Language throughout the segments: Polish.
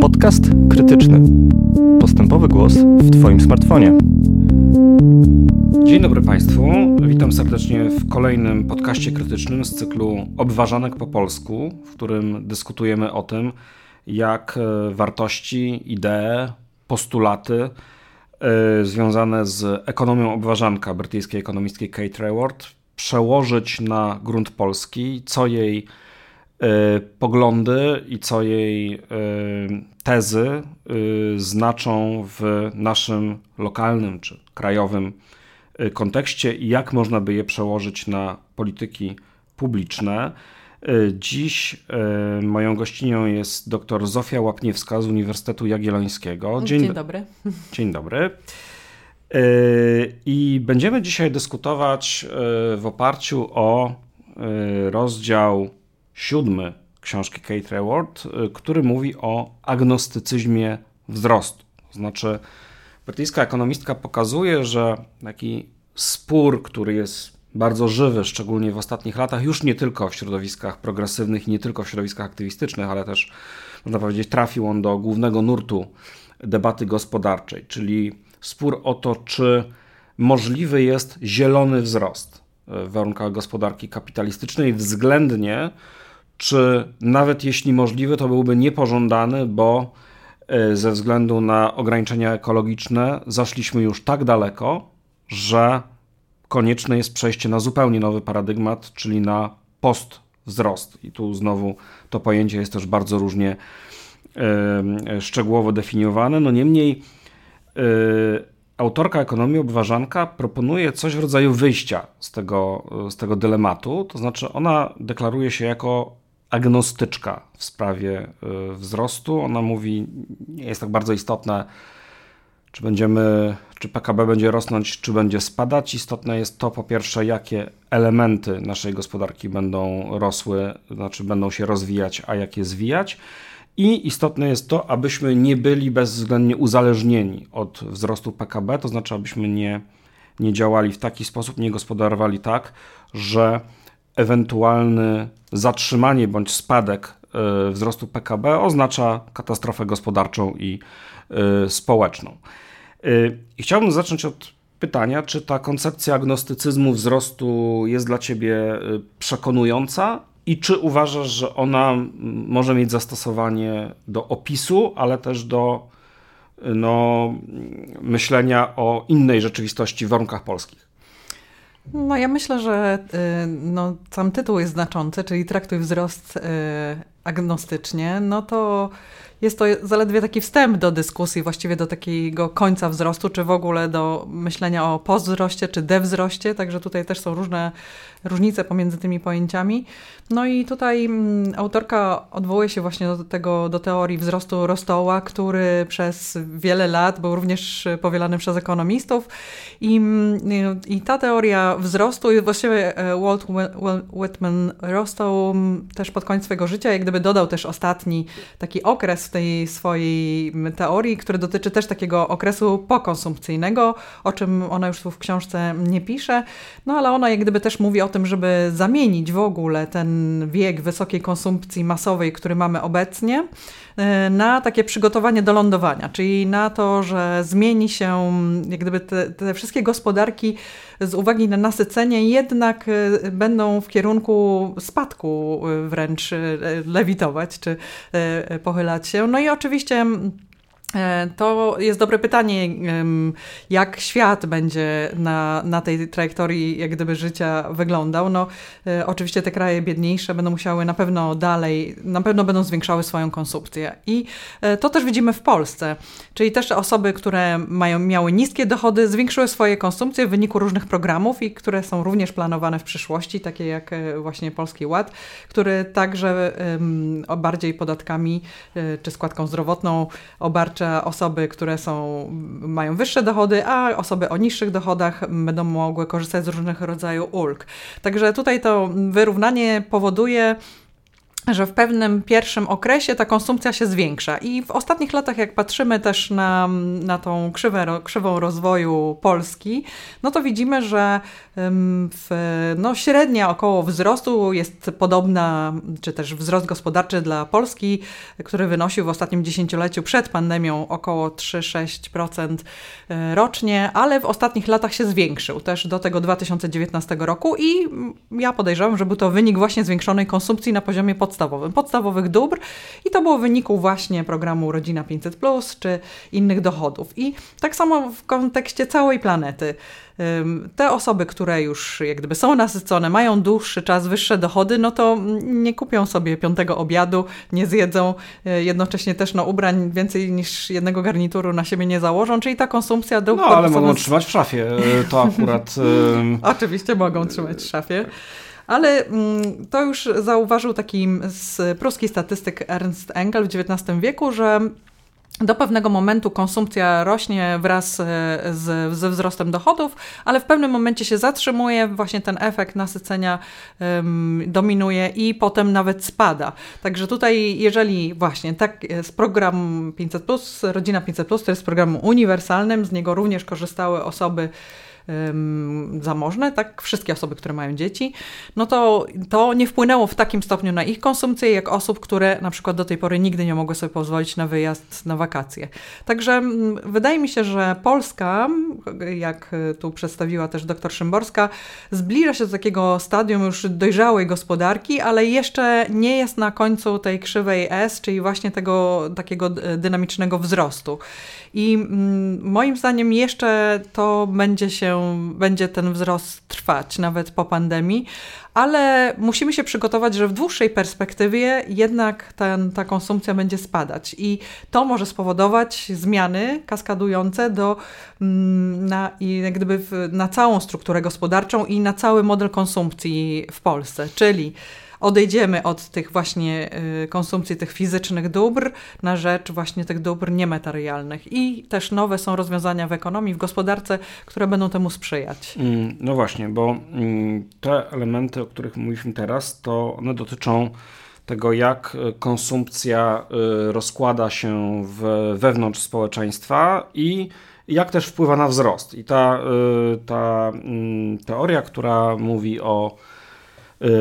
Podcast krytyczny. Postępowy głos w Twoim smartfonie. Dzień dobry Państwu. Witam serdecznie w kolejnym podcaście krytycznym z cyklu Obważanek po polsku, w którym dyskutujemy o tym, jak e, wartości, idee, postulaty e, związane z ekonomią obważanka brytyjskiej ekonomistki Kate Raworth przełożyć na grunt polski, co jej poglądy i co jej tezy znaczą w naszym lokalnym czy krajowym kontekście i jak można by je przełożyć na polityki publiczne. Dziś moją gościnią jest dr Zofia Łapniewska z Uniwersytetu Jagiellońskiego. Dzień, Dzień dobry. Dzień dobry. I będziemy dzisiaj dyskutować w oparciu o rozdział siódmy książki Kate Raworth, który mówi o agnostycyzmie wzrostu. To znaczy, brytyjska ekonomistka pokazuje, że taki spór, który jest bardzo żywy, szczególnie w ostatnich latach, już nie tylko w środowiskach progresywnych, nie tylko w środowiskach aktywistycznych, ale też, można powiedzieć, trafił on do głównego nurtu debaty gospodarczej, czyli spór o to, czy możliwy jest zielony wzrost w warunkach gospodarki kapitalistycznej, względnie, czy nawet jeśli możliwy, to byłby niepożądany, bo e, ze względu na ograniczenia ekologiczne zaszliśmy już tak daleko, że konieczne jest przejście na zupełnie nowy paradygmat, czyli na postwzrost. I tu znowu to pojęcie jest też bardzo różnie yy, szczegółowo definiowane. No niemniej yy, autorka ekonomii obważanka proponuje coś w rodzaju wyjścia z tego, z tego dylematu, to znaczy ona deklaruje się jako agnostyczka w sprawie yy, wzrostu. Ona mówi, nie jest tak bardzo istotne, czy będziemy, czy PKB będzie rosnąć, czy będzie spadać. Istotne jest to, po pierwsze, jakie elementy naszej gospodarki będą rosły, znaczy będą się rozwijać, a jak je zwijać. I istotne jest to, abyśmy nie byli bezwzględnie uzależnieni od wzrostu PKB, to znaczy, abyśmy nie, nie działali w taki sposób, nie gospodarowali tak, że ewentualne zatrzymanie bądź spadek e, wzrostu PKB oznacza katastrofę gospodarczą i e, społeczną. Y, I chciałbym zacząć od pytania, czy ta koncepcja agnostycyzmu wzrostu jest dla Ciebie przekonująca i czy uważasz, że ona może mieć zastosowanie do opisu, ale też do no, myślenia o innej rzeczywistości w warunkach polskich? No ja myślę, że no, sam tytuł jest znaczący, czyli traktuj wzrost agnostycznie, no to jest to zaledwie taki wstęp do dyskusji, właściwie do takiego końca wzrostu, czy w ogóle do myślenia o postwzroście, czy dewzroście, także tutaj też są różne różnice pomiędzy tymi pojęciami. No i tutaj mm, autorka odwołuje się właśnie do tego, do teorii wzrostu Rostoła, który przez wiele lat był również powielany przez ekonomistów i, mm, i ta teoria wzrostu właściwie e, Walt Whitman Rostow mm, też pod koniec swojego życia jak gdyby dodał też ostatni taki okres w tej swojej teorii, który dotyczy też takiego okresu pokonsumpcyjnego, o czym ona już tu w książce nie pisze, no ale ona jak gdyby też mówi o tym, żeby zamienić w ogóle ten wiek wysokiej konsumpcji masowej, który mamy obecnie, na takie przygotowanie do lądowania, czyli na to, że zmieni się jak gdyby te, te wszystkie gospodarki z uwagi na nasycenie jednak e, będą w kierunku spadku e, wręcz lewitować czy pochylać się. No i oczywiście E, to jest dobre pytanie, jak świat będzie na, na tej trajektorii jak gdyby życia wyglądał. No, e, oczywiście te kraje biedniejsze będą musiały na pewno dalej, na pewno będą zwiększały swoją konsumpcję. I e, to też widzimy w Polsce. Czyli też osoby, które mają, miały niskie dochody, zwiększyły swoje konsumpcje w wyniku różnych programów i które są również planowane w przyszłości, takie jak właśnie Polski Ład, który także bardziej podatkami czy składką zdrowotną obarcza osoby, które są, mają wyższe dochody, a osoby o niższych dochodach będą mogły korzystać z różnych rodzajów ulg. Także tutaj to wyrównanie powoduje, że w pewnym pierwszym okresie ta konsumpcja się zwiększa. I w ostatnich latach, jak patrzymy też na, na tą krzywę, krzywą rozwoju Polski, no to widzimy, że w, no, średnia około wzrostu jest podobna, czy też wzrost gospodarczy dla Polski, który wynosił w ostatnim dziesięcioleciu przed pandemią około 3-6% e, rocznie, ale w ostatnich latach się zwiększył też do tego 2019 roku i ja podejrzewam, że był to wynik właśnie zwiększonej konsumpcji na poziomie podstawowym podstawowym, podstawowych dóbr i to było w wyniku właśnie programu Rodzina 500 Plus czy innych dochodów. I tak samo w kontekście całej planety. Te osoby, które już jak gdyby są nasycone, mają dłuższy czas, wyższe dochody, no to nie kupią sobie piątego obiadu, nie zjedzą, e, jednocześnie też no, ubrań więcej niż jednego garnituru na siebie nie założą, czyli ta konsumpcja dóbr... No, ale mogą trzymać w szafie, e, to akurat... Oczywiście mogą trzymać w szafie. Ale mm, to już zauważył taki z pruski statystyk Ernst Engel w XIX wieku, że do pewnego momentu konsumpcja rośnie wraz e, z, ze wzrostem dochodów, ale w pewnym momencie się zatrzymuje, właśnie ten efekt nasycenia um, dominuje i potem nawet spada. Także tutaj, jeżeli właśnie tak z program 500, Rodzina 500, który jest programem uniwersalnym, z niego również korzystały osoby zamożne, tak, wszystkie osoby, które mają dzieci, no to to nie wpłynęło w takim stopniu na ich konsumpcję, jak osób, które na przykład do tej pory nigdy nie mogły sobie pozwolić na wyjazd na wakacje. Także wydaje mi się, że Polska, jak tu przedstawiła też dr Szymborska, zbliża się do takiego stadium już dojrzałej gospodarki, ale jeszcze nie jest na końcu tej krzywej S, czyli właśnie tego takiego dynamicznego wzrostu. I mm, moim zdaniem jeszcze to będzie się, będzie ten wzrost trwać, nawet po pandemii, ale musimy się przygotować, że w dłuższej perspektywie jednak ten, ta konsumpcja będzie spadać. I to może spowodować zmiany kaskadujące do, mm, na, i jak gdyby w, na całą strukturę gospodarczą i na cały model konsumpcji w Polsce, czyli odejdziemy od tych właśnie y, konsumpcji tych fizycznych dóbr na rzecz właśnie tych dóbr niematerialnych. I też nowe są rozwiązania w ekonomii, w gospodarce, które będą temu sprzyjać. Mm, no właśnie, bo mm, te elementy, o których mówiliśmy teraz, to one dotyczą tego, jak y, konsumpcja y, rozkłada się w, wewnątrz społeczeństwa i jak też wpływa na wzrost. I ta, ta mm, teoria, która mówi o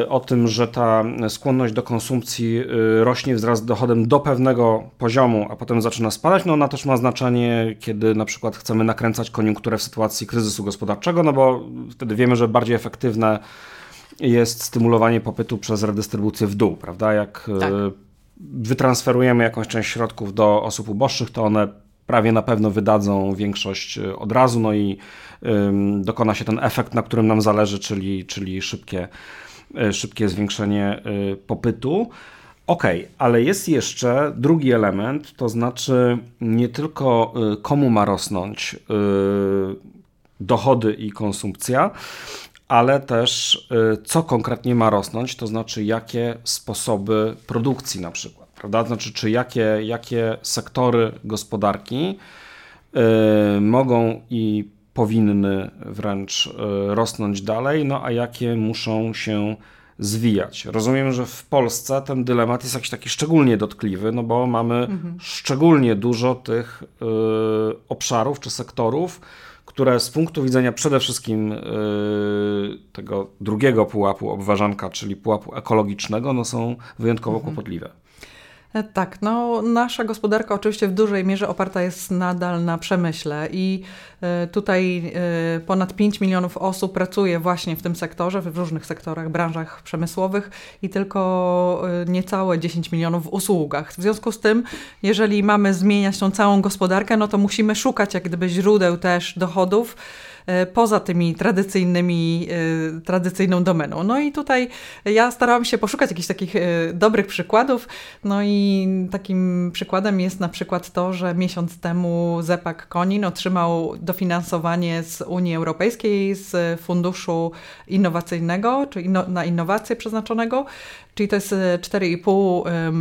o tym, że ta skłonność do konsumpcji y, rośnie wraz z dochodem do pewnego poziomu, a potem zaczyna spadać, no ona też ma znaczenie, kiedy na przykład chcemy nakręcać koniunkturę w sytuacji kryzysu gospodarczego, no bo wtedy wiemy, że bardziej efektywne jest stymulowanie popytu przez redystrybucję w dół, prawda? Jak y, tak. wytransferujemy jakąś część środków do osób uboższych, to one prawie na pewno wydadzą większość od razu, no i dokona się ten efekt, na którym nam zależy, czyli, czyli szybkie szybkie zwiększenie e, popytu. Ok, ale jest jeszcze drugi element, to znaczy nie tylko e, komu ma rosnąć dochody i konsumpcja, ale też co konkretnie ma rosnąć, to znaczy jakie sposoby produkcji na przykład, prawda? Znaczy, czy jakie, jakie sektory gospodarki mogą i powinny wręcz e, rosnąć dalej, no a jakie muszą się zwijać. Rozumiem, że w Polsce ten dylemat jest jakiś taki szczególnie dotkliwy, no bo mamy mhm. szczególnie dużo tych y, obszarów czy sektorów, które z punktu widzenia przede wszystkim y, tego drugiego pułapu obważanka, czyli pułapu ekologicznego, no są wyjątkowo mhm. kłopotliwe. E, tak, no nasza gospodarka oczywiście w dużej mierze oparta jest nadal na przemyśle i e, tutaj e, ponad 5 milionów osób pracuje właśnie w tym sektorze, w różnych sektorach, branżach przemysłowych i tylko niecałe 10 milionów w usługach. W związku z tym, jeżeli mamy zmieniać tą całą gospodarkę, no to musimy szukać jak gdyby źródeł też dochodów, poza tymi tradycyjnymi, e, tradycyjną domeną. No i tutaj ja starałam się poszukać jakichś takich e, dobrych przykładów. No i takim przykładem jest na przykład to, że miesiąc temu Zepak Konin otrzymał dofinansowanie z Unii Europejskiej z funduszu innowacyjnego, czy na innowacje przeznaczonego czyli to jest 4,5 e,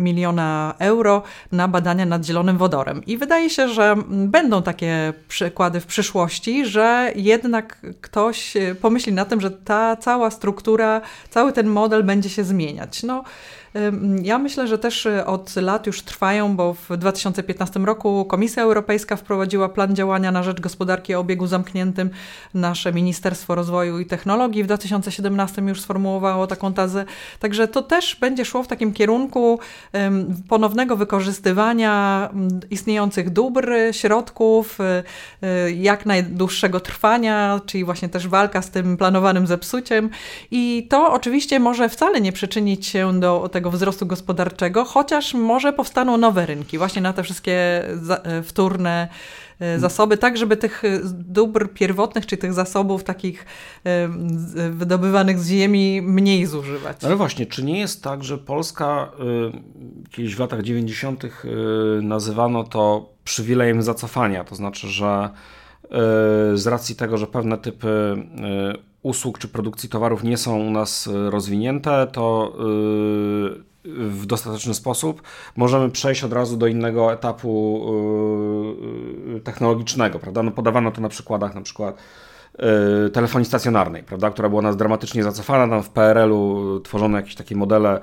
miliona euro na badania nad zielonym wodorem. I wydaje się, że będą takie przykłady w przyszłości, że jednak ktoś e, pomyśli na tym, że ta cała struktura, cały ten model będzie się zmieniać. No, Ja myślę, że też y, od lat już trwają, bo w 2015 roku Komisja Europejska wprowadziła plan działania na rzecz gospodarki o obiegu zamkniętym. Nasze Ministerstwo Rozwoju i Technologii w 2017 już sformułowało taką tezę. Także to też będzie szło w takim kierunku ponownego wykorzystywania istniejących dóbr, środków, y, y, jak najdłuższego trwania, czyli właśnie też walka z tym planowanym zepsuciem. I to oczywiście może wcale nie przyczynić się do tego wzrostu gospodarczego, chociaż może powstaną nowe rynki właśnie na te wszystkie e, wtórne e, zasoby, tak żeby tych dóbr pierwotnych, czy tych zasobów takich e, wydobywanych z ziemi mniej zużywać. Ale właśnie, czy nie jest tak, że Polska kiedyś w latach 90. nazywano to przywilejem zacofania, to znaczy, że z racji tego, że pewne typy usług czy produkcji towarów nie są u nas y, rozwinięte, to w dostateczny sposób możemy przejść od razu do innego etapu technologicznego, prawda? No podawano to na przykładach na przykład telefonii stacjonarnej, prawda, która była nas dramatycznie zacofana, tam w PRL-u tworzono jakieś takie modele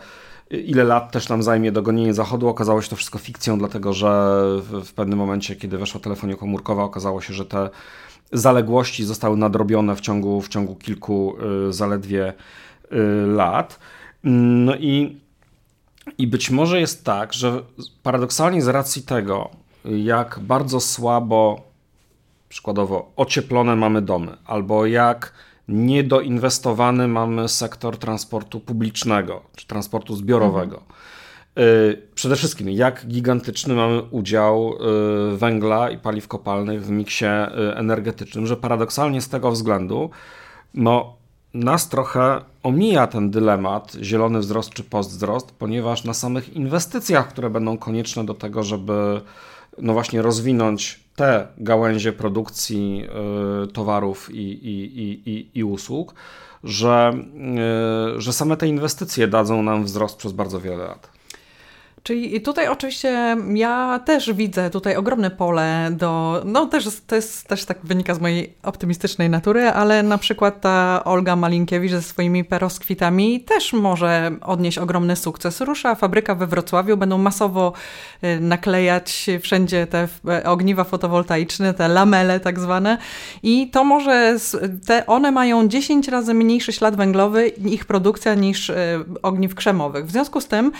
ile lat też nam zajmie dogonienie zachodu. Okazało się to wszystko fikcją, dlatego że w, w pewnym momencie, kiedy weszła telefonia komórkowa, okazało się, że te zaległości zostały nadrobione w ciągu, w ciągu kilku y, zaledwie y, lat. No i, i być może jest tak, że paradoksalnie z racji tego, jak bardzo słabo, przykładowo, ocieplone mamy domy, albo jak niedoinwestowany mamy sektor transportu publicznego czy transportu zbiorowego. Y, przede wszystkim, jak gigantyczny mamy udział y, węgla i paliw kopalnych w miksie y, energetycznym, że paradoksalnie z tego względu no, nas trochę omija ten dylemat zielony wzrost czy postwzrost, ponieważ na samych inwestycjach, które będą konieczne do tego, żeby no właśnie rozwinąć te gałęzie produkcji towarów i, i, i, i usług, że, że same te inwestycje dadzą nam wzrost przez bardzo wiele lat. Czyli tutaj oczywiście ja też widzę tutaj ogromne pole do, no też to jest też tak wynika z mojej optymistycznej natury, ale na przykład ta Olga Malinkiewicz ze swoimi peroskwitami też może odnieść ogromny sukces. Rusza fabryka we Wrocławiu, będą masowo y, naklejać wszędzie te ogniwa fotowoltaiczne, te lamele tak zwane i to może, te, one mają 10 razy mniejszy ślad węglowy ich produkcja niż y, ogniw krzemowych. W związku z tym,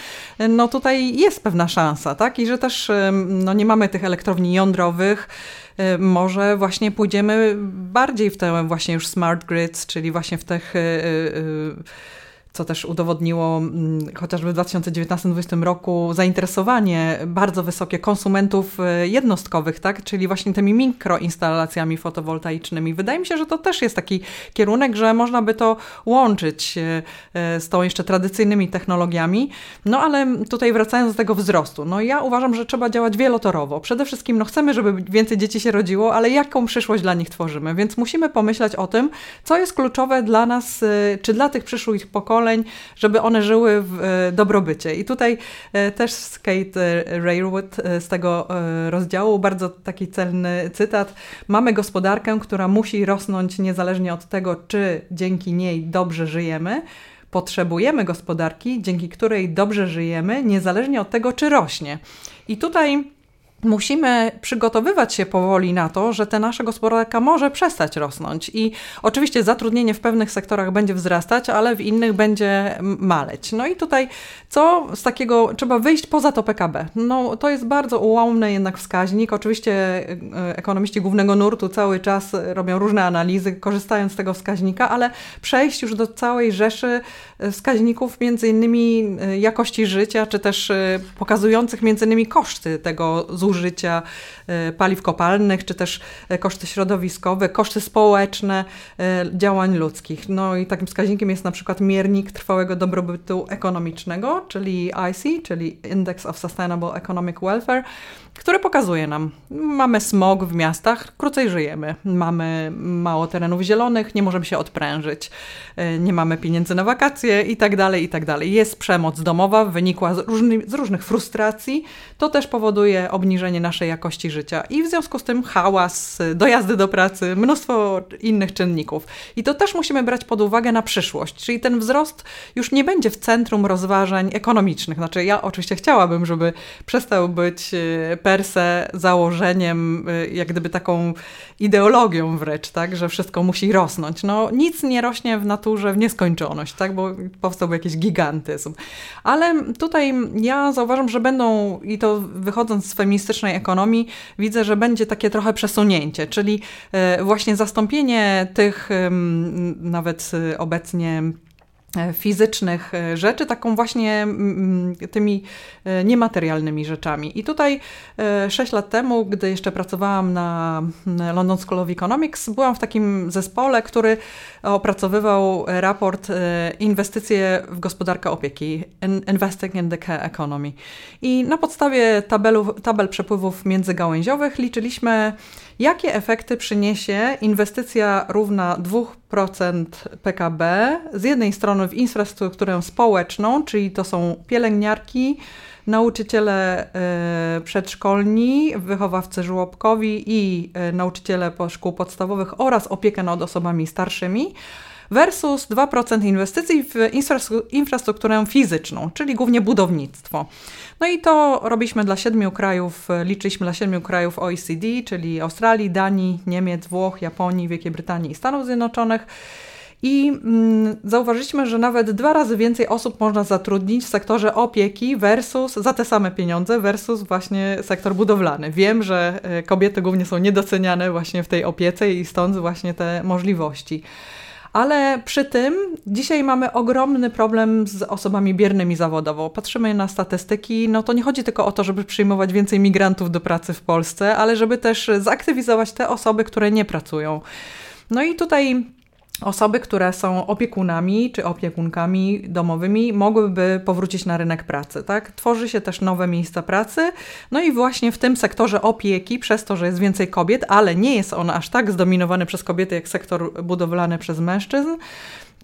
y, no tutaj jest pewna szansa, tak? I że też no, nie mamy tych elektrowni jądrowych, może właśnie pójdziemy bardziej w te właśnie już smart grids, czyli właśnie w tych y, y, co też udowodniło mm, chociażby w 2019-2020 roku zainteresowanie bardzo wysokie konsumentów e, jednostkowych, tak? czyli właśnie tymi mikroinstalacjami fotowoltaicznymi. Wydaje mi się, że to też jest taki kierunek, że można by to łączyć e, e, z tą jeszcze tradycyjnymi technologiami. No ale tutaj wracając do tego wzrostu, no ja uważam, że trzeba działać wielotorowo. Przede wszystkim no chcemy, żeby więcej dzieci się rodziło, ale jaką przyszłość dla nich tworzymy? Więc musimy pomyśleć o tym, co jest kluczowe dla nas, czy dla tych przyszłych pokoleń, pokoleń, żeby one żyły w e, dobrobycie. I tutaj e, też z Kate e, z tego rozdziału bardzo taki celny cytat. Mamy gospodarkę, która musi rosnąć niezależnie od tego, czy dzięki niej dobrze żyjemy, potrzebujemy gospodarki, dzięki której dobrze żyjemy, niezależnie od tego, czy rośnie. I tutaj musimy przygotowywać się powoli na to, że ta nasza gospodarka może przestać rosnąć. I oczywiście zatrudnienie w pewnych sektorach będzie wzrastać, ale w innych będzie maleć. No i tutaj co z takiego, trzeba wyjść poza to PKB. No to jest bardzo ułomny jednak wskaźnik. Oczywiście e, ekonomiści głównego nurtu cały czas robią różne analizy, korzystając z tego wskaźnika, ale przejść już do całej rzeszy wskaźników, między innymi e, jakości życia, czy też pokazujących między innymi koszty tego zużycia e, paliw kopalnych, czy też e, koszty środowiskowe, koszty społeczne e, działań ludzkich. No i takim wskaźnikiem jest na przykład miernik trwałego dobrobytu ekonomicznego, czyli IC, czyli Index of Sustainable Economic Welfare, który pokazuje nam, mamy smog w miastach, krócej żyjemy, mamy mało terenów zielonych, nie możemy się odprężyć, nie mamy pieniędzy na wakacje, frustracje i tak dalej, i tak. Jest przemoc domowa, wynikła z, różny, z różnych frustracji. To też powoduje obniżenie naszej jakości życia. I w związku z tym hałas, dojazdy do pracy, mnóstwo innych czynników. I to też musimy brać pod uwagę na przyszłość. Czyli ten wzrost już nie będzie w centrum rozważań ekonomicznych. Znaczy ja oczywiście chciałabym, żeby przestał być e, per se założeniem, e, jak gdyby taką ideologią wręcz, tak, że wszystko musi rosnąć. No nic nie rośnie w naturze w nieskończoność, tak, bo powstałby jakiś gigantyzm. Ale tutaj ja zauważam, że będą, i to wychodząc z feministycznej ekonomii, widzę, że będzie takie trochę przesunięcie, czyli e, właśnie zastąpienie tych nawet obecnie fizycznych e, rzeczy, taką właśnie tymi e, niematerialnymi rzeczami. I tutaj 6 lat temu, gdy jeszcze pracowałam na London School of Economics, byłam w takim zespole, który opracowywał raport Inwestycje w gospodarkę opieki, Investing in the Care Economy. I na podstawie tabelu, tabel przepływów międzygałęziowych liczyliśmy Jakie efekty przyniesie inwestycja równa 2% PKB z jednej strony w infrastrukturę społeczną, czyli to są pielęgniarki, nauczyciele y, przedszkolni, wychowawcy żłobkowi i y, nauczyciele szkół podstawowych oraz opiekę nad osobami starszymi versus 2% inwestycji w infrastrukturę fizyczną, czyli głównie budownictwo. No i to robiliśmy dla siedmiu krajów, liczyliśmy dla siedmiu krajów OECD, czyli Australii, Danii, Niemiec, Włoch, Japonii, Wielkiej Brytanii i Stanów Zjednoczonych. I mm, zauważyliśmy, że nawet dwa razy więcej osób można zatrudnić w sektorze opieki versus za te same pieniądze versus właśnie sektor budowlany. Wiem, że e, kobiety głównie są niedoceniane właśnie w tej opiece i stąd właśnie te możliwości. Ale przy tym dzisiaj mamy ogromny problem z osobami biernymi zawodowo. Patrzymy na statystyki, no to nie chodzi tylko o to, żeby przyjmować więcej migrantów do pracy w Polsce, ale żeby też zaktywizować te osoby, które nie pracują. No i tutaj osoby, które są opiekunami czy opiekunkami domowymi, mogłyby powrócić na rynek pracy. Tak? Tworzy się też nowe miejsca pracy. No i właśnie w tym sektorze opieki, przez to, że jest więcej kobiet, ale nie jest on aż tak zdominowany przez kobiety jak sektor budowlany przez mężczyzn,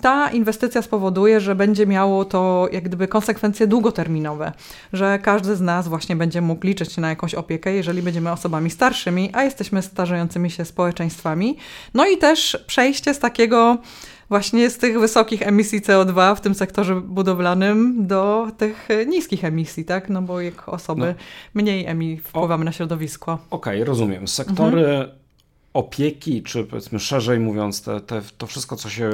ta inwestycja spowoduje, że będzie miało to jak gdyby konsekwencje długoterminowe, że każdy z nas właśnie będzie mógł liczyć na jakąś opiekę, jeżeli będziemy osobami starszymi, a jesteśmy starzejącymi się społeczeństwami. No i też przejście z takiego właśnie z tych wysokich emisji CO2 w tym sektorze budowlanym do tych niskich emisji, tak? No bo jak osoby no. mniej emi wpływamy o, na środowisko. Okej, okay, rozumiem. Sektory mhm opieki, czy powiedzmy szerzej mówiąc, te, te, to wszystko, co się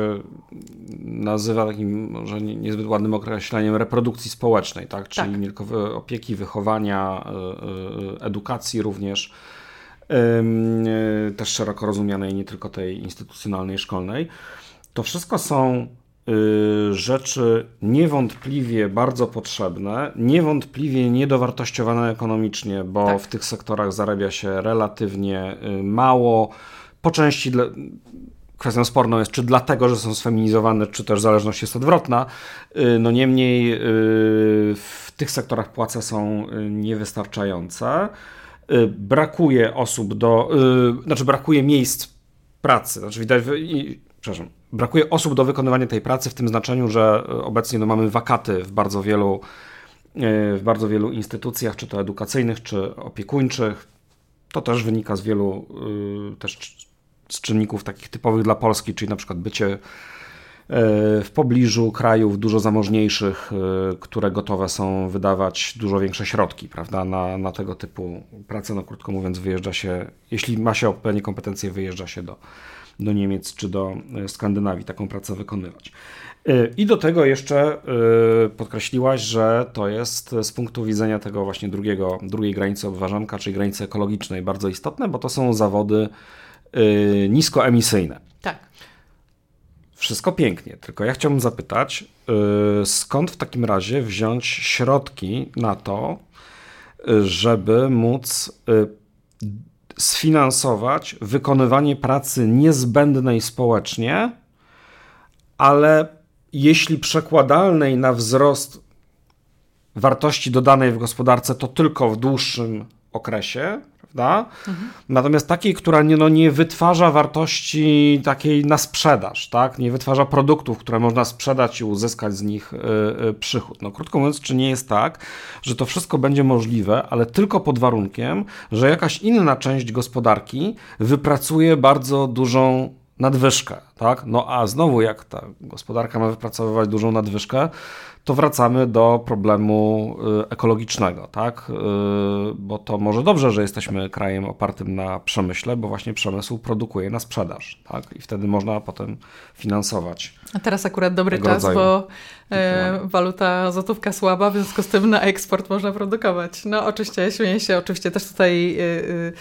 nazywa takim może niezbyt ładnym określeniem reprodukcji społecznej, tak? czyli tak. nie tylko opieki, wychowania, e, e, edukacji również, e, też szeroko rozumianej, nie tylko tej instytucjonalnej, szkolnej. To wszystko są rzeczy niewątpliwie bardzo potrzebne, niewątpliwie niedowartościowane ekonomicznie, bo tak. w tych sektorach zarabia się relatywnie y, mało. Po części dla, kwestią sporną jest, czy dlatego, że są sfeminizowane, czy też zależność jest odwrotna. Y, no niemniej w tych sektorach płace są niewystarczające. Brakuje osób do, znaczy brakuje miejsc pracy. Znaczy widać, przepraszam, brakuje osób do wykonywania tej pracy w tym znaczeniu, że e, obecnie no, mamy wakaty w bardzo wielu e, w bardzo wielu instytucjach, czy to edukacyjnych, czy opiekuńczych. To też wynika z wielu e, też z czynników takich typowych dla Polski, czyli na przykład bycie w pobliżu krajów dużo zamożniejszych, które gotowe są wydawać dużo większe środki prawda, na, na tego typu pracę. No krótko mówiąc, wyjeżdża się, jeśli ma się odpowiednie kompetencje, wyjeżdża się do, do Niemiec czy do e, Skandynawii taką pracę wykonywać. E, I do tego jeszcze e, podkreśliłaś, że to jest z punktu widzenia tego właśnie drugiego, drugiej granicy obważanka, czyli granicy ekologicznej bardzo istotne, bo to są zawody niskoemisyjne. Tak. Wszystko pięknie, tylko ja chciałbym zapytać, skąd w takim razie wziąć środki na to, żeby móc sfinansować wykonywanie pracy niezbędnej społecznie, ale jeśli przekładalnej na wzrost wartości dodanej w gospodarce, to tylko w dłuższym okresie, prawda? Mhm. Natomiast takiej, która nie, no, nie wytwarza wartości takiej na sprzedaż, tak? Nie wytwarza produktów, które można sprzedać i uzyskać z nich y, y, przychód. No krótko mówiąc, czy nie jest tak, że to wszystko będzie możliwe, ale tylko pod warunkiem, że jakaś inna część gospodarki wypracuje bardzo dużą nadwyżkę, tak? No a znowu jak ta gospodarka ma wypracowywać dużą nadwyżkę, to wracamy do problemu y, ekologicznego, tak? Y, bo to może dobrze, że jesteśmy krajem opartym na przemyśle, bo właśnie przemysł produkuje na sprzedaż, tak? I wtedy można potem finansować. A teraz akurat dobry czas, bo e, waluta złotówka słaba, w związku z tym na eksport można produkować. No oczywiście, śmieję się, oczywiście też tutaj, e, e,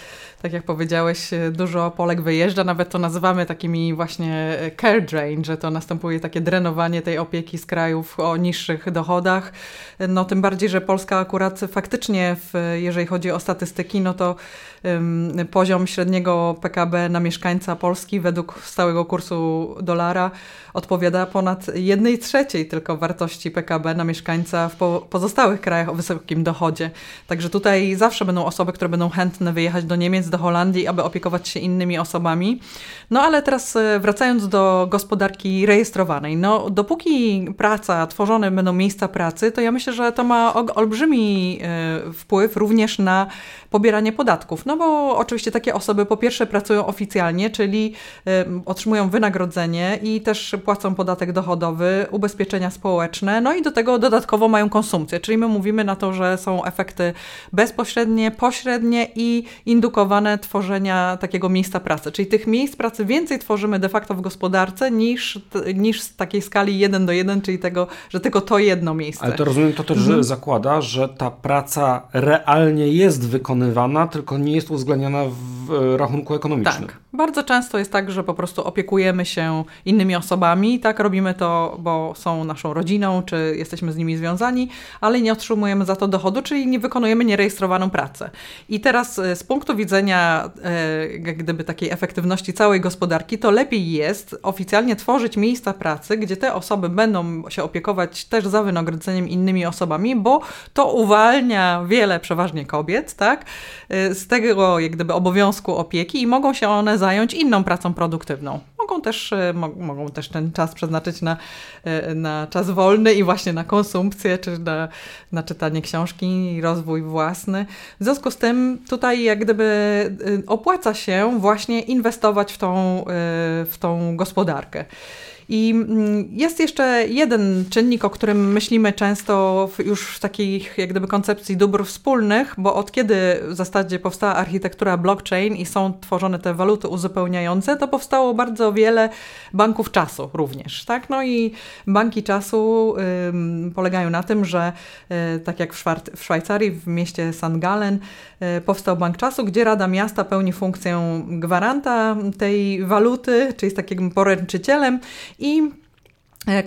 tak jak powiedziałeś, dużo Polek wyjeżdża, nawet to nazywamy takimi właśnie care drain, że to następuje takie drenowanie tej opieki z krajów o niższych dochodach. No tym bardziej, że Polska akurat faktycznie, w, jeżeli chodzi o statystyki, no to poziom średniego PKB na mieszkańca Polski według stałego kursu dolara odpowiada ponad jednej trzeciej tylko wartości PKB na mieszkańca w pozostałych krajach o wysokim dochodzie. Także tutaj zawsze będą osoby, które będą chętne wyjechać do Niemiec, do Holandii, aby opiekować się innymi osobami. No ale teraz e, wracając do gospodarki rejestrowanej. No dopóki praca, tworzone będą miejsca pracy, to ja myślę, że to ma olbrzymi e, wpływ również na pobieranie podatków. No bo oczywiście takie osoby po pierwsze pracują oficjalnie, czyli y, otrzymują wynagrodzenie i też płacą podatek dochodowy, ubezpieczenia społeczne, no i do tego dodatkowo mają konsumpcję, czyli my mówimy na to, że są efekty bezpośrednie, pośrednie i indukowane tworzenia takiego miejsca pracy. Czyli tych miejsc pracy więcej tworzymy de facto w gospodarce niż, niż z takiej skali 1 do 1, czyli tego, że tylko to jedno miejsce. Ale to rozumiem, to też mhm. zakłada, że ta praca realnie jest wykonywana, tylko nie jest uwzględniana w rachunku ekonomicznym. Tak. Bardzo często jest tak, że po prostu opiekujemy się innymi osobami, tak, robimy to, bo są naszą rodziną, czy jesteśmy z nimi związani, ale nie otrzymujemy za to dochodu, czyli nie wykonujemy nierejestrowaną pracę. I teraz e, z punktu widzenia e, gdyby takiej efektywności całej gospodarki, to lepiej jest oficjalnie tworzyć miejsca pracy, gdzie te osoby będą się opiekować też za wynagrodzeniem innymi osobami, bo to uwalnia wiele przeważnie kobiet, tak, e, z tego jak gdyby obowiązku opieki i mogą się one zająć inną pracą produktywną. Mogą też, e, mo mogą też ten czas przeznaczyć na, e, na czas wolny i właśnie na konsumpcję, czy na, na czytanie książki, rozwój własny. W związku z tym tutaj jak gdyby e, opłaca się właśnie inwestować w tą, w tą gospodarkę. I mm, jest jeszcze jeden czynnik, o którym myślimy często już w takich jak gdyby koncepcji dóbr wspólnych, bo od kiedy w zasadzie powstała architektura blockchain i są tworzone te waluty uzupełniające, to powstało bardzo wiele banków czasu również, tak? No i banki czasu ym, polegają na tym, że y, tak jak w, w Szwajcarii, w mieście St. Gallen y, powstał bank czasu, gdzie Rada Miasta pełni funkcję gwaranta tej waluty, czyli jest takim poręczycielem i e,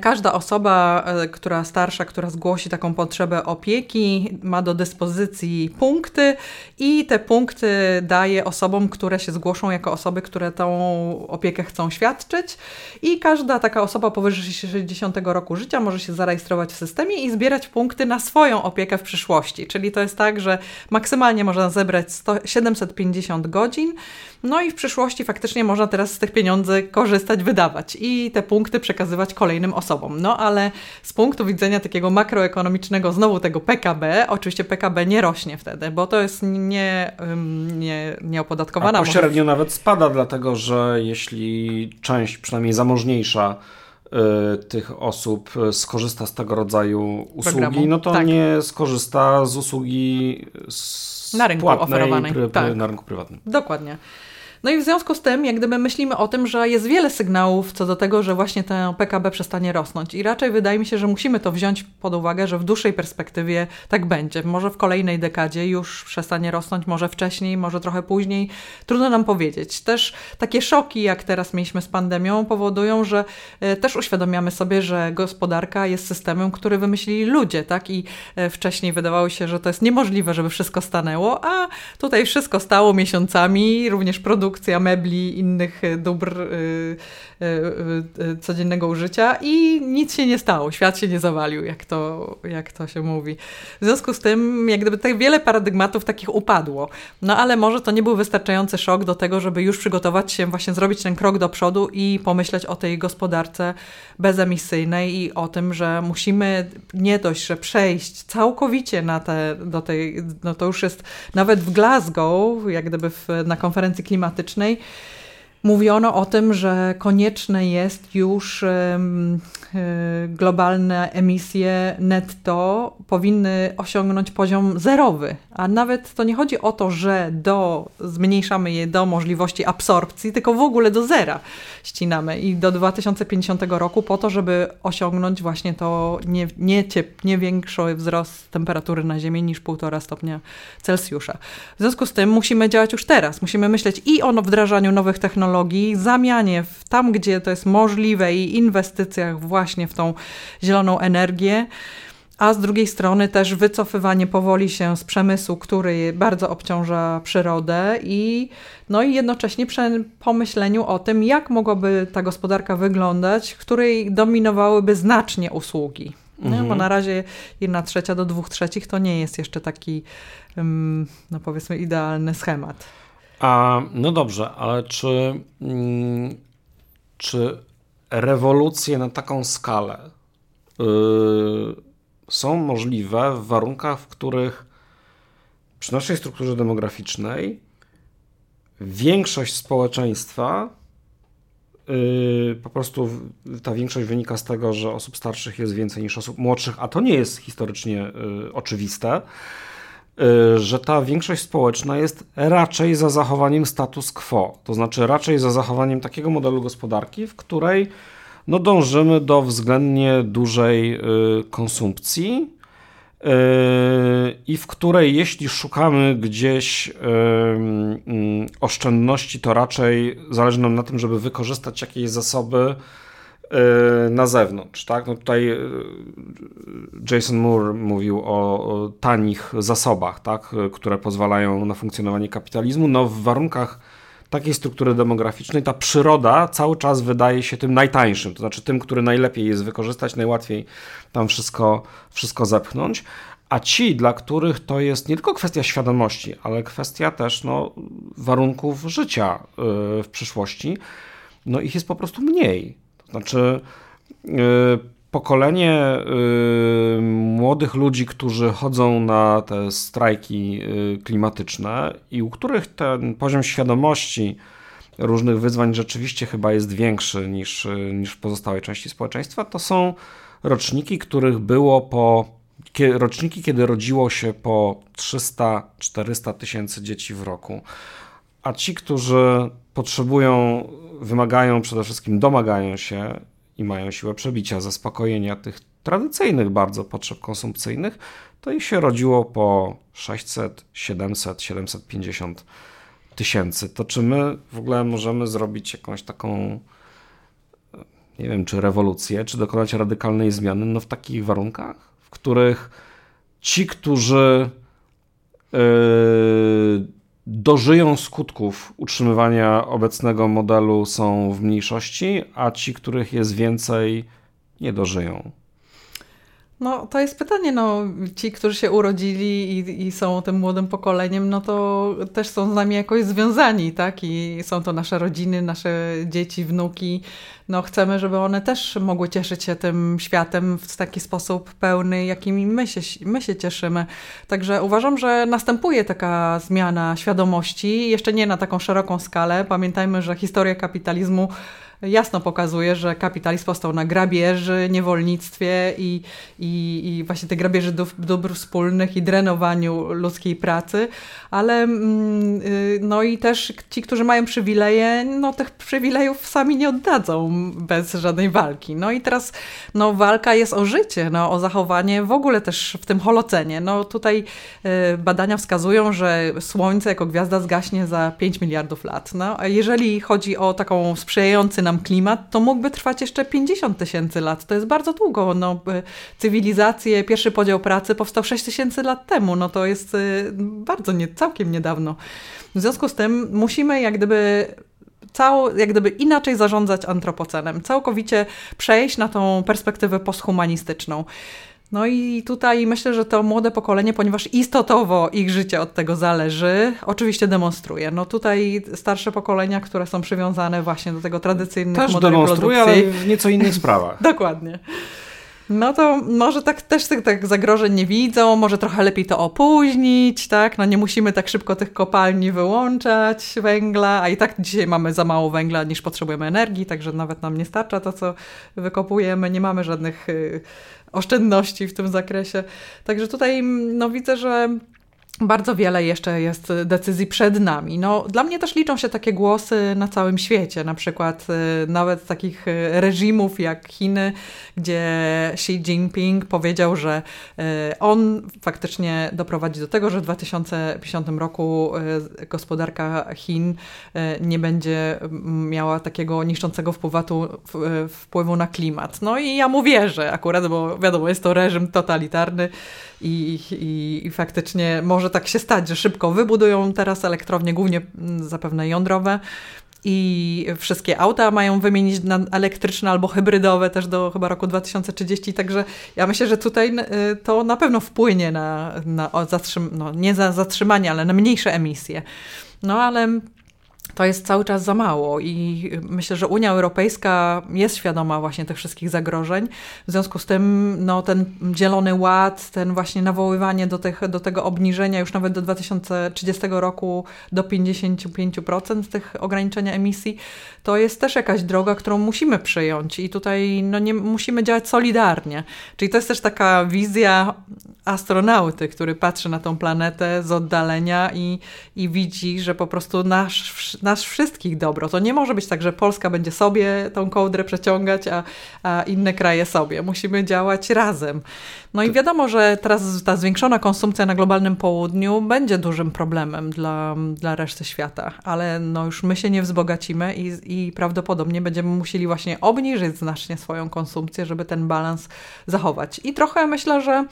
Każda osoba, e, która starsza, która zgłosi taką potrzebę opieki, ma do dyspozycji punkty i te punkty daje osobom, które się zgłoszą jako osoby, które tą opiekę chcą świadczyć. I każda taka osoba powyżej 60 roku życia może się zarejestrować w systemie i zbierać punkty na swoją opiekę w przyszłości. Czyli to jest tak, że maksymalnie można zebrać 100, 750 godzin no i w przyszłości faktycznie można teraz z tych pieniędzy korzystać, wydawać i te punkty przekazywać kolejnym osobom. No ale z punktu widzenia takiego makroekonomicznego, znowu tego PKB, oczywiście PKB nie rośnie wtedy, bo to jest nie, nie, nieopodatkowana. A pośrednio może... nawet spada, dlatego że jeśli część, przynajmniej zamożniejsza, y, tych osób skorzysta z tego rodzaju usługi, Programu. no to tak. nie skorzysta z usługi z na rynku oferowanej. Pry, pry, tak. na rynku prywatnym. Dokładnie. No i w związku z tym, jak gdyby myślimy o tym, że jest wiele sygnałów co do tego, że właśnie ten PKB przestanie rosnąć. I raczej wydaje mi się, że musimy to wziąć pod uwagę, że w dłuższej perspektywie tak będzie. Może w kolejnej dekadzie już przestanie rosnąć, może wcześniej, może trochę później. Trudno nam powiedzieć. Też takie szoki, jak teraz mieliśmy z pandemią, powodują, że e, też uświadamiamy sobie, że gospodarka jest systemem, który wymyślili ludzie, tak? I e, wcześniej wydawało się, że to jest niemożliwe, żeby wszystko stanęło, a tutaj wszystko stało miesiącami, również produkt produkcja mebli, innych dóbr codziennego użycia i nic się nie stało, świat się nie zawalił, jak to, jak to się mówi. W związku z tym, jak gdyby tak wiele paradygmatów takich upadło. No ale może to nie był wystarczający szok do tego, żeby już przygotować się, właśnie zrobić ten krok do przodu i pomyśleć o tej gospodarce bezemisyjnej i o tym, że musimy nie dość, że przejść całkowicie na te, do tej, no to już jest nawet w Glasgow, jak gdyby w, na konferencji klimatycznej, klimatycznej mówiono o tym, że konieczne jest już Y, globalne emisje netto powinny osiągnąć poziom zerowy. A nawet to nie chodzi o to, że do, zmniejszamy je do możliwości absorpcji, tylko w ogóle do zera ścinamy i do 2050 roku po to, żeby osiągnąć właśnie to nie, nie, ciep, nie większy wzrost temperatury na Ziemi niż 1,5 stopnia Celsjusza. W związku z tym musimy działać już teraz. Musimy myśleć i o wdrażaniu nowych technologii, zamianie w, tam, gdzie to jest możliwe i inwestycjach właśnie w tą zieloną energię a z drugiej strony też wycofywanie powoli się z przemysłu, który bardzo obciąża przyrodę i, no i jednocześnie pomyśleniu o tym, jak mogłaby ta gospodarka wyglądać, której dominowałyby znacznie usługi. Mhm. Bo na razie jedna trzecia do dwóch trzecich to nie jest jeszcze taki, no powiedzmy, idealny schemat. A, no dobrze, ale czy, mm, czy rewolucje na taką skalę yy, są możliwe w warunkach, w których przy naszej strukturze demograficznej większość społeczeństwa yy, po prostu ta większość wynika z tego, że osób starszych jest więcej niż osób młodszych, a to nie jest historycznie yy, oczywiste. Y, że ta większość społeczna jest raczej za zachowaniem status quo, to znaczy raczej za zachowaniem takiego modelu gospodarki, w której no, dążymy do względnie dużej y, konsumpcji y, i w której jeśli szukamy gdzieś oszczędności, to raczej zależy nam na tym, żeby wykorzystać jakieś zasoby na zewnątrz. Tak? No tutaj y, Jason Moore mówił o, tanich zasobach, tak? które pozwalają na funkcjonowanie kapitalizmu. No w warunkach takiej struktury demograficznej ta przyroda cały czas wydaje się tym najtańszym, to znaczy tym, który najlepiej jest wykorzystać, najłatwiej tam wszystko, wszystko zepchnąć. A ci, dla których to jest nie tylko kwestia świadomości, ale kwestia też no, warunków życia y, w przyszłości, no ich jest po prostu mniej. Znaczy, yy, pokolenie yy, młodych ludzi, którzy chodzą na te strajki yy, klimatyczne i u których ten poziom świadomości różnych wyzwań rzeczywiście chyba jest większy niż, niż w pozostałej części społeczeństwa, to są roczniki, których było po roczniki, kiedy rodziło się po 300-400 tysięcy dzieci w roku. A ci, którzy potrzebują wymagają przede wszystkim, domagają się i mają siłę przebicia, zaspokojenia tych tradycyjnych bardzo potrzeb konsumpcyjnych, to ich się rodziło po 600, 700, 750 tysięcy. To czy my w ogóle możemy zrobić jakąś taką, nie wiem, czy rewolucję, czy dokonać radykalnej zmiany, no w takich warunkach, w których ci, którzy yy, dożyją skutków utrzymywania obecnego modelu są w mniejszości, a ci, których jest więcej, nie dożyją. No, to jest pytanie, no, ci, którzy się urodzili i, i, są tym młodym pokoleniem, no to też są z nami jakoś związani, tak? I są to nasze rodziny, nasze dzieci, wnuki. No, chcemy, żeby one też mogły cieszyć się tym światem w taki sposób pełny, jakimi my się, my się cieszymy. Także uważam, że następuje taka zmiana świadomości, jeszcze nie na taką szeroką skalę. Pamiętajmy, że historia kapitalizmu jasno pokazuje, że kapitalizm powstał na grabieży, niewolnictwie i, i, i właśnie te grabieży dóbr, dóbr wspólnych i drenowaniu ludzkiej pracy, ale mm, y, no i też ci, którzy mają przywileje, no tych przywilejów sami nie oddadzą bez żadnej walki. No i teraz no, walka jest o życie, no, o zachowanie w ogóle też w tym holocenie. No tutaj y, badania wskazują, że Słońce jako gwiazda zgaśnie za 5 miliardów lat. No, a jeżeli chodzi o taką sprzyjający nam klimat, to mógłby trwać jeszcze 50 tysięcy lat. To jest bardzo długo. No, y, cywilizacje, pierwszy podział pracy powstał 6 tysięcy lat temu. No to jest y, bardzo nie, całkiem niedawno. W związku z tym musimy jak gdyby cał, jak gdyby inaczej zarządzać antropocenem, całkowicie przejść na tą perspektywę posthumanistyczną. No i tutaj myślę, że to młode pokolenie, ponieważ istotowo ich życie od tego zależy, oczywiście demonstruje. No tutaj starsze pokolenia, które są przywiązane właśnie do tego tradycyjnego Też modelu demonstruje, produkcji. ale w nieco innych sprawach. Dokładnie. No to może tak też tych tak zagrożeń nie widzą, może trochę lepiej to opóźnić, tak? No nie musimy tak szybko tych kopalni wyłączać węgla, a i tak dzisiaj mamy za mało węgla niż potrzebujemy energii, także nawet nam nie starcza to, co wykopujemy, nie mamy żadnych y, oszczędności w tym zakresie. Także tutaj no widzę, że bardzo wiele jeszcze jest decyzji przed nami. No, dla mnie też liczą się takie głosy na całym świecie, na przykład y, nawet takich y, reżimów jak Chiny, gdzie Xi Jinping powiedział, że y, on faktycznie doprowadzi do tego, że w 2050 roku gospodarka Chin nie będzie miała takiego niszczącego wpływu na klimat. No i ja mu wierzę akurat, bo wiadomo, jest to reżim totalitarny i, i, i faktycznie może tak się stać, że szybko wybudują teraz elektrownie, głównie mm, zapewne jądrowe. I wszystkie auta mają wymienić na elektryczne albo hybrydowe też do chyba roku 2030. Także ja myślę, że tutaj y, to na pewno wpłynie na, na zatrzym- no, nie za zatrzymanie, ale na mniejsze emisje. No ale to jest cały czas za mało i myślę, że Unia Europejska jest świadoma właśnie tych wszystkich zagrożeń. W związku z tym no, ten zielony ład, ten właśnie nawoływanie do, tych, do tego obniżenia już nawet do 2030 roku do 55% tych ograniczenia emisji, to jest też jakaś droga, którą musimy przyjąć i tutaj no, nie, musimy działać solidarnie. Czyli to jest też taka wizja astronauty, który patrzy na tą planetę z oddalenia i, i widzi, że po prostu nasz wszystkich dobro. To nie może być tak, że Polska będzie sobie tą kołdrę przeciągać, a, a inne kraje sobie. Musimy działać razem. No i wiadomo, że teraz ta zwiększona konsumpcja na globalnym południu będzie dużym problemem dla, dla reszty świata, ale no już my się nie wzbogacimy i, i prawdopodobnie będziemy musieli właśnie obniżyć znacznie swoją konsumpcję, żeby ten balans zachować. I trochę myślę, że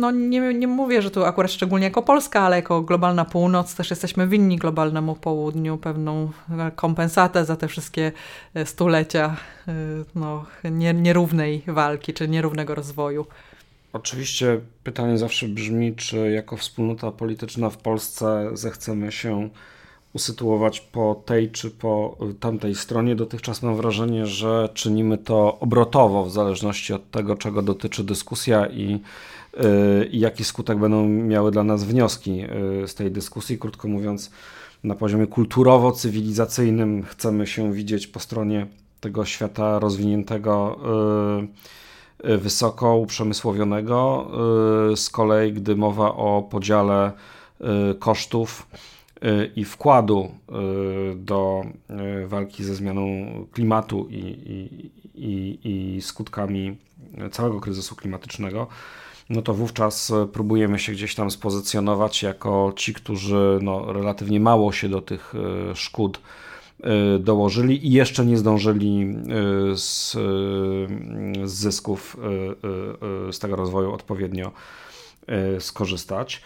no nie, nie mówię, że tu akurat szczególnie jako Polska, ale jako globalna północ też jesteśmy winni globalnemu południu pewną kompensatę za te wszystkie e, stulecia e, no, nie, nierównej walki czy nierównego rozwoju. Oczywiście pytanie zawsze brzmi, czy jako wspólnota polityczna w Polsce zechcemy się usytuować po tej czy po tamtej stronie. Dotychczas mam wrażenie, że czynimy to obrotowo, w zależności od tego, czego dotyczy dyskusja i, i jaki skutek będą miały dla nas wnioski yy, z tej dyskusji. Krótko mówiąc, na poziomie kulturowo-cywilizacyjnym chcemy się widzieć po stronie tego świata rozwiniętego. Yy, wysoko uprzemysłowionego. Z kolei, gdy mowa o podziale kosztów i wkładu do walki ze zmianą klimatu i, i, i, i skutkami całego kryzysu klimatycznego, no to wówczas y, próbujemy się gdzieś tam spozycjonować jako ci, którzy no, relatywnie mało się do tych y, szkód y, dołożyli i jeszcze nie zdążyli z, z zysków z tego rozwoju odpowiednio skorzystać.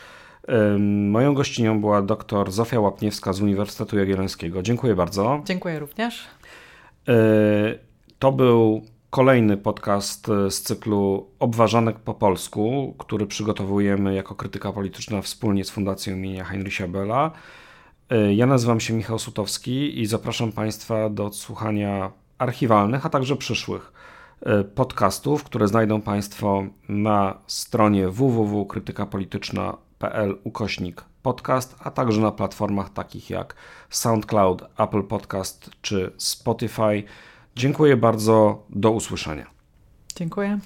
Moją gościnią była dr Zofia Łapniewska z Uniwersytetu Jagiellońskiego. Dziękuję bardzo. Dziękuję również. To był kolejny podcast y, z cyklu Obważanek po polsku, który przygotowujemy jako krytyka polityczna wspólnie z Fundacją imienia Heinricha Bella. Y, Ja nazywam się Michał Sutowski i zapraszam Państwa do odsłuchania archiwalnych, a także przyszłych y, podcastów, które znajdą Państwo na stronie www.krytykapolityczna.pl ukośnik podcast, a także na platformach takich jak SoundCloud, Apple Podcast czy Spotify. Dziękuję bardzo, do usłyszenia. Dziękuję.